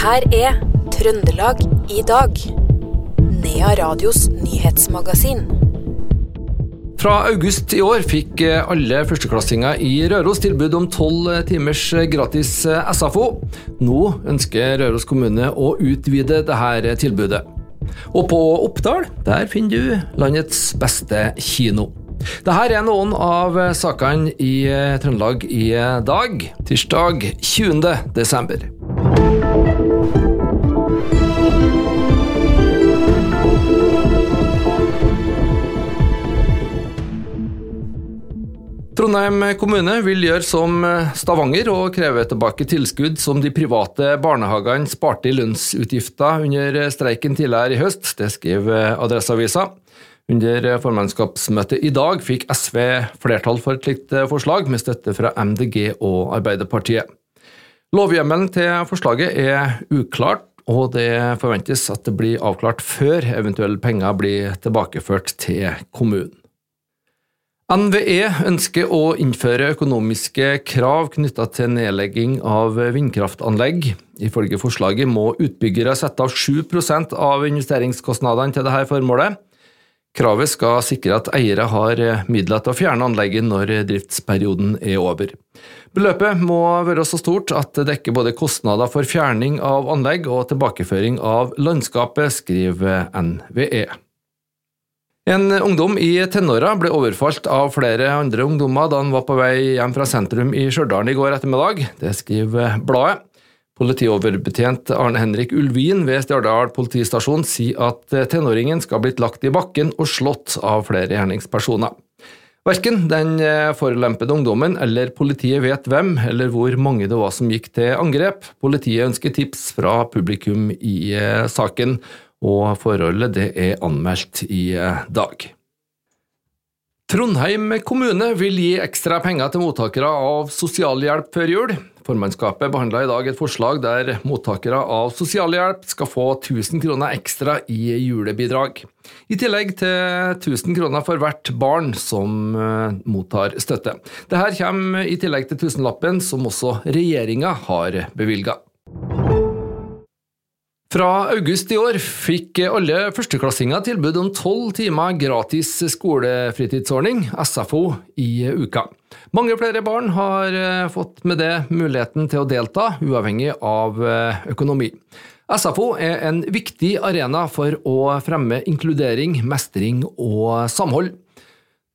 her er Trøndelag i dag. Nea Radios nyhetsmagasin. Fra august i år fikk alle førsteklassinger i Røros tilbud om tolv timers gratis SFO. Nå ønsker Røros kommune å utvide dette tilbudet. Og på Oppdal der finner du landets beste kino. Dette er noen av sakene i Trøndelag i dag, tirsdag 20. desember. Trondheim kommune vil gjøre som Stavanger og kreve tilbake tilskudd som de private barnehagene sparte i lønnsutgifter under streiken tidligere i høst. Det skriver Adresseavisa. Under formannskapsmøtet i dag fikk SV flertall for et slikt forslag, med støtte fra MDG og Arbeiderpartiet. Lovhjemmelen til forslaget er uklart, og det forventes at det blir avklart før eventuelle penger blir tilbakeført til kommunen. NVE ønsker å innføre økonomiske krav knytta til nedlegging av vindkraftanlegg. Ifølge forslaget må utbyggere sette av 7 av investeringskostnadene til dette formålet. Kravet skal sikre at eiere har midler til å fjerne anlegget når driftsperioden er over. Beløpet må være så stort at det dekker både kostnader for fjerning av anlegg og tilbakeføring av landskapet, skriver NVE. En ungdom i tenåra ble overfalt av flere andre ungdommer da han var på vei hjem fra sentrum i Stjørdal i går ettermiddag. Det skriver bladet. Politioverbetjent Arne Henrik Ulvin ved Stjørdal politistasjon sier at tenåringen skal ha blitt lagt i bakken og slått av flere gjerningspersoner. Verken den forulempede ungdommen eller politiet vet hvem eller hvor mange det var som gikk til angrep. Politiet ønsker tips fra publikum i saken, og forholdet det er anmeldt i dag. Trondheim kommune vil gi ekstra penger til mottakere av sosialhjelp før jul. Formannskapet behandla i dag et forslag der mottakere av sosialhjelp skal få 1000 kroner ekstra i julebidrag, i tillegg til 1000 kroner for hvert barn som mottar støtte. Dette kommer i tillegg til tusenlappen som også regjeringa har bevilga. Fra august i år fikk alle førsteklassinger tilbud om tolv timer gratis skolefritidsordning, SFO, i uka. Mange flere barn har fått med det muligheten til å delta, uavhengig av økonomi. SFO er en viktig arena for å fremme inkludering, mestring og samhold.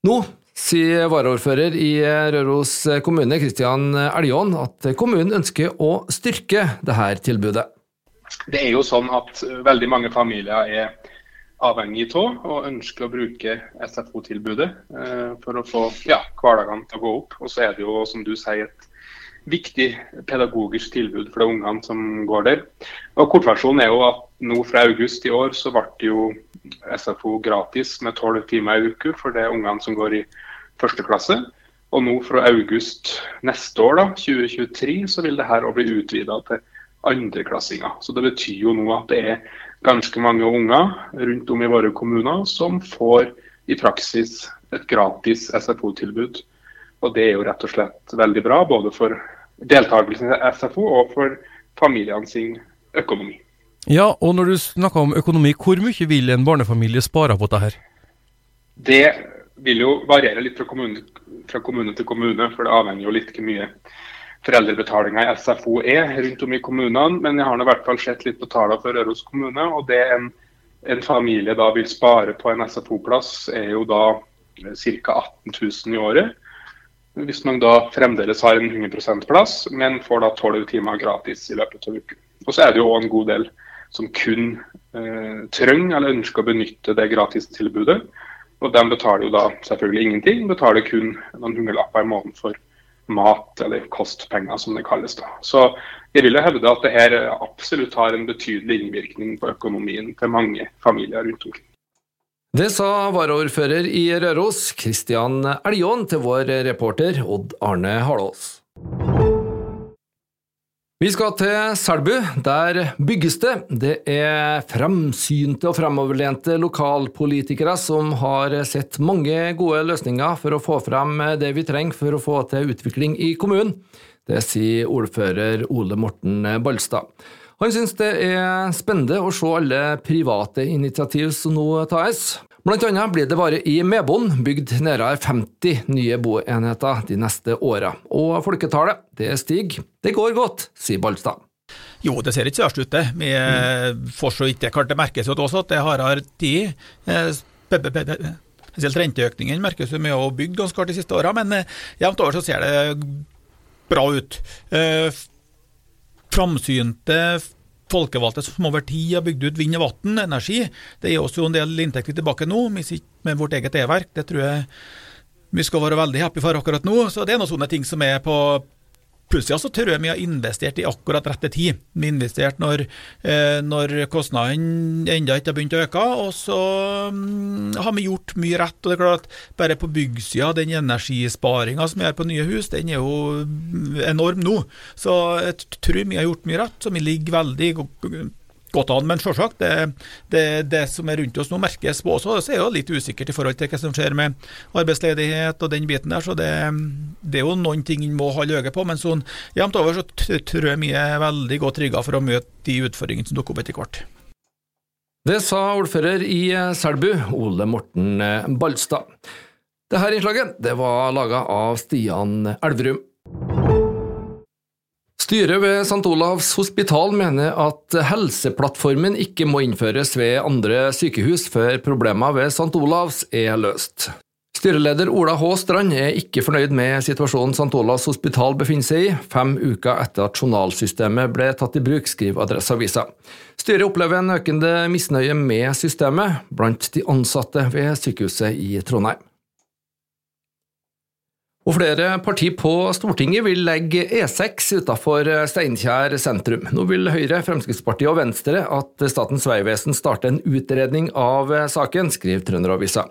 Nå sier varaordfører i Røros kommune, Kristian Eljon, at kommunen ønsker å styrke dette tilbudet. Det er jo sånn at veldig mange familier er avhengig av og ønsker å bruke SFO-tilbudet for å få ja, hverdagene til å gå opp. Og så er det jo, som du sier, et viktig pedagogisk tilbud for de ungene som går der. Og Kortversjonen er jo at nå fra august i år så ble det jo SFO gratis med tolv timer i uke for de ungene som går i første klasse. Og nå fra august neste år, da, 2023, så vil det her bli utvida til andreklassinger. Så Det betyr jo nå at det er ganske mange unger rundt om i våre kommuner som får i praksis et gratis SFO-tilbud. Og Det er jo rett og slett veldig bra, både for deltakelsen i SFO og for familiene sin økonomi. Ja, og når du snakker om økonomi, hvor mye vil en barnefamilie spare på dette? Det vil jo variere litt fra kommune, fra kommune til kommune, for det avhenger jo litt hvor mye foreldrebetalinga i SFO er rundt om i kommunene, men jeg har i hvert fall sett litt på tallene for Røros kommune. og det en, en, familie da vil spare på en SFO-plass, er jo da ca. 18 000 i året. Hvis man da fremdeles har en 100% plass, men får da 12 timer gratis i løpet av uken. Og så er det jo en god del som kun eh, trenger eller ønsker å benytte det gratistilbudet. Og de betaler jo da selvfølgelig ingenting, betaler kun noen hundrelapper i måneden for mat, eller kostpenger som det kalles. da. Så jeg vil jo hevde at det her absolutt har en betydelig innvirkning på økonomien til mange familier rundt omkring. Det sa varaordfører i Røros, Kristian Eljon, til vår reporter Odd Arne Halås. Vi skal til Selbu. Der bygges det. Det er fremsynte og fremoverlente lokalpolitikere som har sett mange gode løsninger for å få frem det vi trenger for å få til utvikling i kommunen. Det sier ordfører Ole Morten Balstad. Han syns det er spennende å se alle private initiativ som nå tas. Blant annet blir det bare i Medboen bygd nærmere 50 nye boenheter de neste åra, og folketallet det stiger. Det går godt, sier Balstad. Jo, det ser ikke så ut, det. Vi mm. får så ikke klart det merkes jo også at det har tid. Eh, spesielt renteøkningen merkes jo med å bygge ganske hardt de siste åra, men eh, jevnt over så ser det bra ut. Framsynte folkevalgte som over tid har bygd ut vind og vann, energi. Det gir oss jo en del inntekter tilbake nå, med vårt eget e-verk. Det tror jeg vi skal være veldig happy for akkurat nå. Så det er noen sånne ting som er på plussida. Så tror jeg vi har investert i akkurat rette tid. Vi har investert når, eh, når kostnadene ennå ikke har begynt å øke, og så um, har vi gjort mye rett. og det er klart at Bare på byggsida, den energisparinga som vi gjør på nye hus, den er jo enorm nå. Så jeg tror vi har gjort mye rett, så vi ligger veldig godt an. Men selvsagt, det, det, det, som er rundt oss nå merkes på også. Så er jo litt usikkert i forhold til hva som skjer med arbeidsledighet og den biten der. Så det, det er jo noen ting en må holde øye på. Men sånn jevnt over så tror jeg vi er veldig godt rigga for å møte de utfordringene som dukker opp etter hvert. Det sa ordfører i Selbu, Ole Morten Balstad. Dette innslaget det var laga av Stian Elverum. Styret ved St. Olavs hospital mener at Helseplattformen ikke må innføres ved andre sykehus før problemer ved St. Olavs er løst. Styreleder Ola H. Strand er ikke fornøyd med situasjonen St. Olavs hospital befinner seg i, fem uker etter at journalsystemet ble tatt i bruk, skriver Adresseavisa. Styret opplever en økende misnøye med systemet blant de ansatte ved sykehuset i Trondheim. Og flere partier på Stortinget vil legge E6 utenfor Steinkjer sentrum. Nå vil Høyre, Fremskrittspartiet og Venstre at Statens vegvesen starter en utredning av saken, skriver Trønderavisa.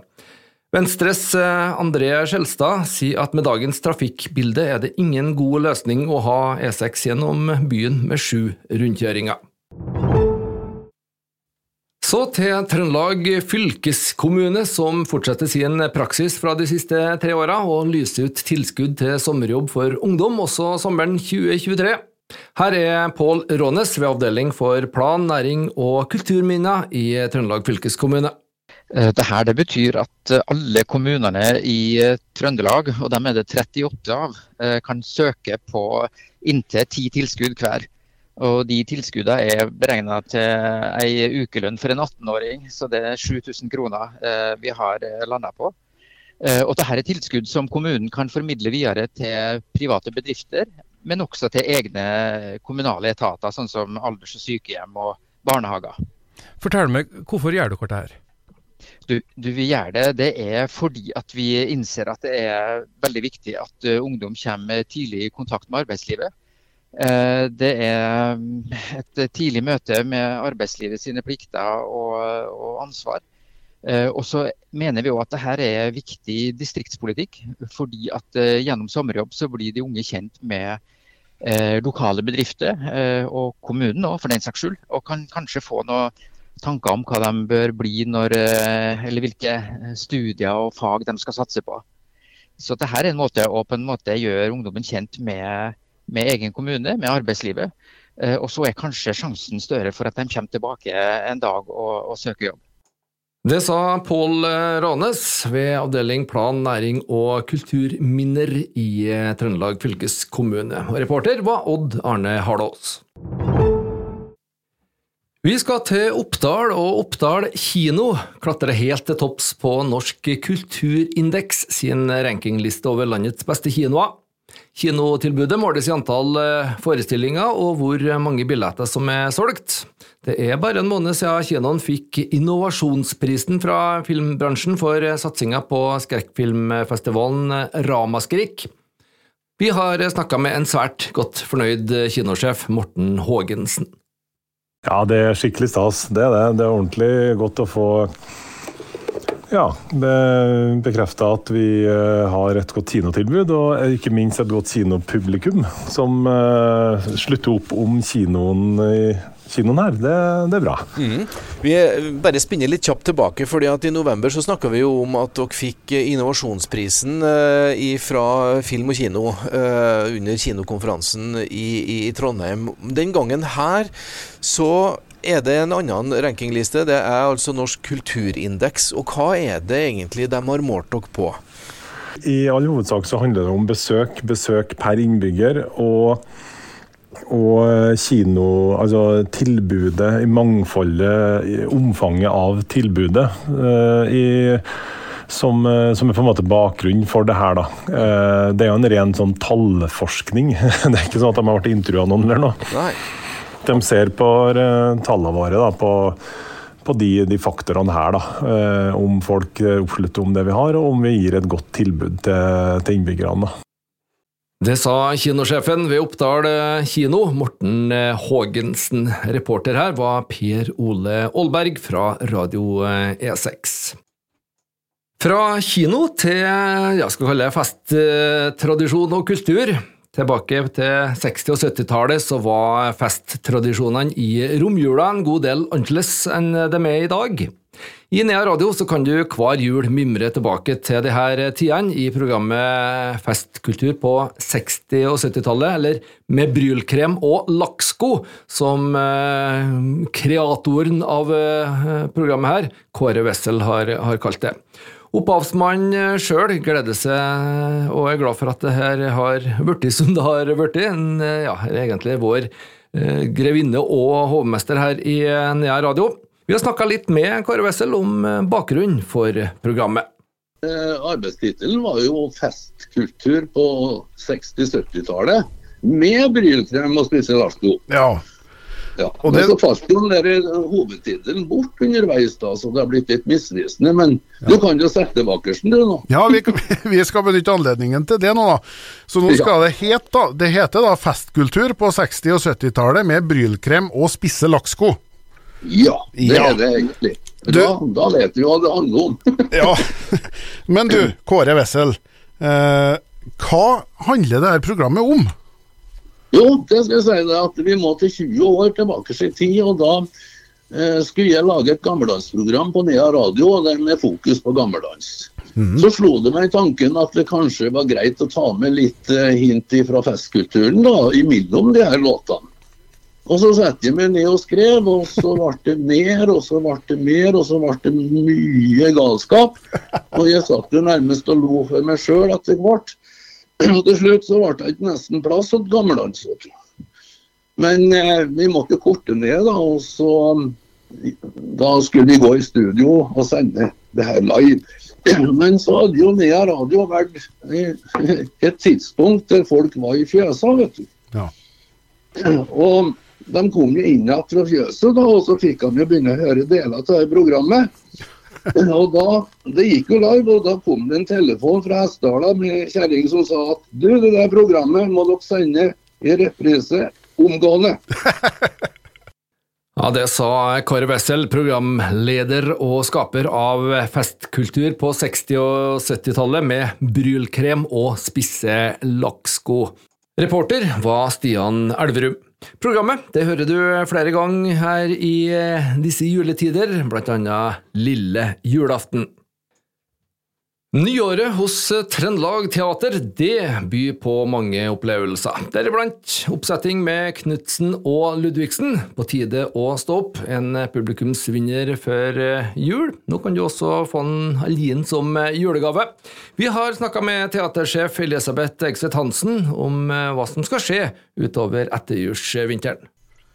Venstres eh, André Skjelstad sier at med dagens trafikkbilde er det ingen god løsning å ha E6 gjennom byen med sju rundkjøringer. Så til Trøndelag fylkeskommune, som fortsetter sin praksis fra de siste tre åra og lyser ut tilskudd til sommerjobb for ungdom også sommeren 2023. Her er Pål Rånes ved avdeling for plan, næring og kulturminner i Trøndelag fylkeskommune. Eh, Dette det betyr at alle kommunene i eh, Trøndelag, og dem er det 38 av, eh, kan søke på inntil ti tilskudd hver. Og de tilskuddene er beregna til ei ukelønn for en 18-åring, så det er 7000 kroner eh, vi har eh, landa på. Eh, og dette er tilskudd som kommunen kan formidle videre til private bedrifter, men også til egne kommunale etater, sånn som alders- og sykehjem og barnehager. Fortell meg, hvorfor gjør dere dette? Du, du, vi gjør det, det er fordi at vi innser at det er veldig viktig at ungdom kommer tidlig i kontakt med arbeidslivet. Eh, det er mm, et tidlig møte med arbeidslivet sine plikter og, og ansvar. Eh, og så mener vi også at dette er viktig distriktspolitikk. fordi at eh, gjennom sommerjobb så blir de unge kjent med lokale bedrifter og kommunen også, for den saks skyld. Og kan kanskje få noen tanker om hva de bør bli når, eller hvilke studier og fag de skal satse på. Så dette er en måte å på en måte gjøre ungdommen kjent med med egen kommune, med arbeidslivet. Eh, og så er kanskje sjansen større for at de kommer tilbake en dag og, og søker jobb. Det sa Pål Ranes ved avdeling plan, næring og kulturminner i eh, Trøndelag fylkeskommune. Reporter var Odd Arne Hardås. Vi skal til Oppdal, og Oppdal kino klatrer helt til topps på Norsk kulturindeks sin rankingliste over landets beste kinoer. Kinotilbudet måles i antall eh, forestillinger og hvor mange billetter som er solgt. Det er bare en måned siden kinoen fikk innovasjonsprisen fra filmbransjen for satsinga på skrekkfilmfestivalen Ramaskrik. Vi har snakka med en svært godt fornøyd kinosjef, Morten Haagensen. Ja, det er skikkelig stas. Det er det. Det er ordentlig godt å få ja, det bekrefter at vi eh, har et godt kinotilbud, og ikke minst et godt kinopublikum som uh, slutter opp om kinoen i kinoen her. Det, det er bra. Mm. Vi bare spinner litt kjapt tilbake, fordi at i november så snakka vi jo om at dere fikk innovasjonsprisen eh, fra Film og Kino eh, under kinokonferansen i, i, i, Trondheim. Den gangen her så er det en annen rankingliste. Det er altså Norsk kulturindeks. Og hva er det egentlig de har målt dere på? I all hovedsak så handler det om besøk, besøk per innbygger. og og kino, altså tilbudet, i mangfoldet, omfanget av tilbudet. Uh, i, som, som, er på en måte bakgrunnen for det her. Da. Det er jo en ren sånn tallforskning. det er ikke sånn at de har vært intervjua noen eller noe. Nei. De ser på uh, tallene våre da, på på de, de faktorene her. Da. Eh, om folk oppslutter om det vi har, og om vi gir et godt tilbud til, til innbyggerne. Det sa kinosjefen ved Oppdal kino, Morten Haagensen. Reporter her var Per Ole Aalberg fra Radio E6. Fra kino til jeg skal kalle det festtradisjon og kultur. Tilbake til 60- og 70-tallet så var festtradisjonene i romjula en god del annerledes enn de er i dag. I Nea Radio så kan du hver jul mimre tilbake til de her tidene i programmet Festkultur på 60- og 70-tallet, eller Med brylkrem og lakksko, som eh, kreatoren av eh, programmet her, Kåre Wessel, har, har kalt det. Opphavsmannen eh, sjøl gleder seg og er glad for at det her har blitt som det har blitt. Eh, ja, egentlig vår eh, grevinne og hovmester her i Nea Radio. Vi har snakka litt med Kåre Wessel om bakgrunnen for programmet. Arbeidstittelen var jo 'Festkultur på 60-70-tallet', med brylkrem og spisse larsko. Ja. Ja, og det... Men så falt jo den hovedtittelen bort underveis, da, så det har blitt litt misvisende. Men ja. du kan jo sette bakersten, du nå. Ja, vi, vi, skal benytte anledningen til det nå, da. Så nå skal ja. det hete da, det heter da festkultur på 60- og 70-tallet med brylkrem og spisse lakksko. Ja, det ja. er det egentlig. Du... Da, da vet vi hva det handler om. ja, Men du, Kåre Wessel. Eh, hva handler det her programmet om? Jo, det skal jeg si deg at vi må til 20 år tilbake i tid. og Da eh, skulle jeg lage et gammeldansprogram på Nea radio og det med fokus på gammeldans. Mm. Så slo det meg i tanken at det kanskje var greit å ta med litt eh, hint fra festkulturen da, imellom de her låtene. Og så satte jeg meg ned og skrev, og så ble det mer, og så ble det mer, og så ble det mye galskap. Og jeg satt jo nærmest og lo for meg sjøl etter hvert. Og til slutt så ble det ikke nesten plass til gammeldans. Men eh, vi måtte korte ned, da. Og så Da skulle vi gå i studio og sende det her live. Men så hadde jo Nea Radio vært et tidspunkt der folk var i fjøsa, vet du. Ja. Og de kom jo inn igjen fra fjøset, da, og så fikk de jo begynne å høre deler av det programmet. Og da, Det gikk jo live, og da kom det en telefon fra Hessdala med kjerring som sa at du, det der programmet må dere sende i reprise omgående. Ja, Det sa Kåre Wessel, programleder og skaper av festkultur på 60- og 70-tallet, med brylkrem og spisse lakksko. Reporter var Stian Elverum. Programmet det hører du flere ganger her i eh, disse juletider, annet lille julaften. Nyåret hos Trøndelag Teater det byr på mange opplevelser, deriblant oppsetting med Knutsen og Ludvigsen, På tide å stå opp, en publikumsvinner før eh, jul. Nå kan du også få en Algin som eh, julegave. Vi har snakka med teatersjef Elisabeth Egseth Hansen om eh, hva som skal skje utover etterjulsvinteren.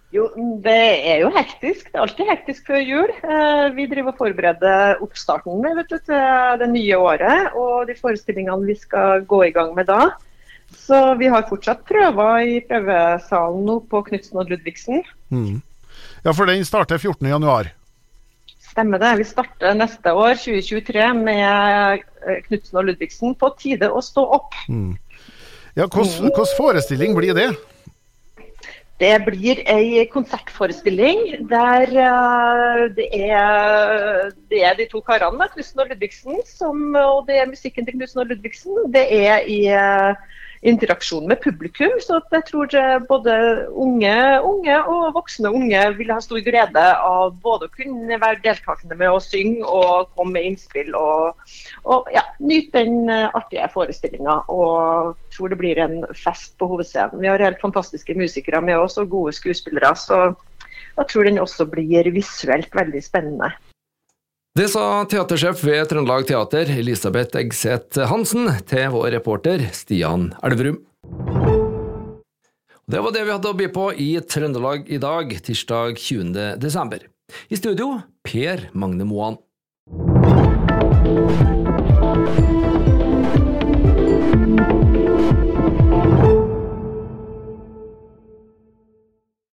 Jo, det er jo hektisk. Det er alltid hektisk før jul. Eh, vi driver og forbereder oppstarten vet du, til det nye året og de forestillingene vi skal gå i gang med da. Så vi har fortsatt prøver i prøvesalen nå på Knutsen og Ludvigsen. Mm. Ja, for den starter 14.1. Stemmer det. Vi starter neste år, 2023, med eh, Knutsen og Ludvigsen på tide å stå opp. Mm. Ja, Hvilken forestilling blir det? Det blir ei konsertforestilling der uh, det, er, det, er, de to karene, Knutsen og Ludvigsen, som, og det er musikken til Knutsen og Ludvigsen. Det er i, uh, interaksjon med publikum. Så jeg tror eh, både unge, unge og voksne unge vil ha stor glede av både å kunne være deltakende med å synge og komme med innspill og, og ja, nyte den eh, artige forestillinga. Og tror det blir en fest på hovedscenen. Vi har helt fantastiske musikere med oss og gode skuespillere. så jeg tror den også blir visuelt veldig spennende. Det sa teatersjef ved Trøndelag Teater, Elisabeth Eggseth Hansen, til vår reporter Stian Elverum. Det var det vi hadde å by på i Trøndelag i dag, tirsdag 20. desember. I studio Per Magne Moan.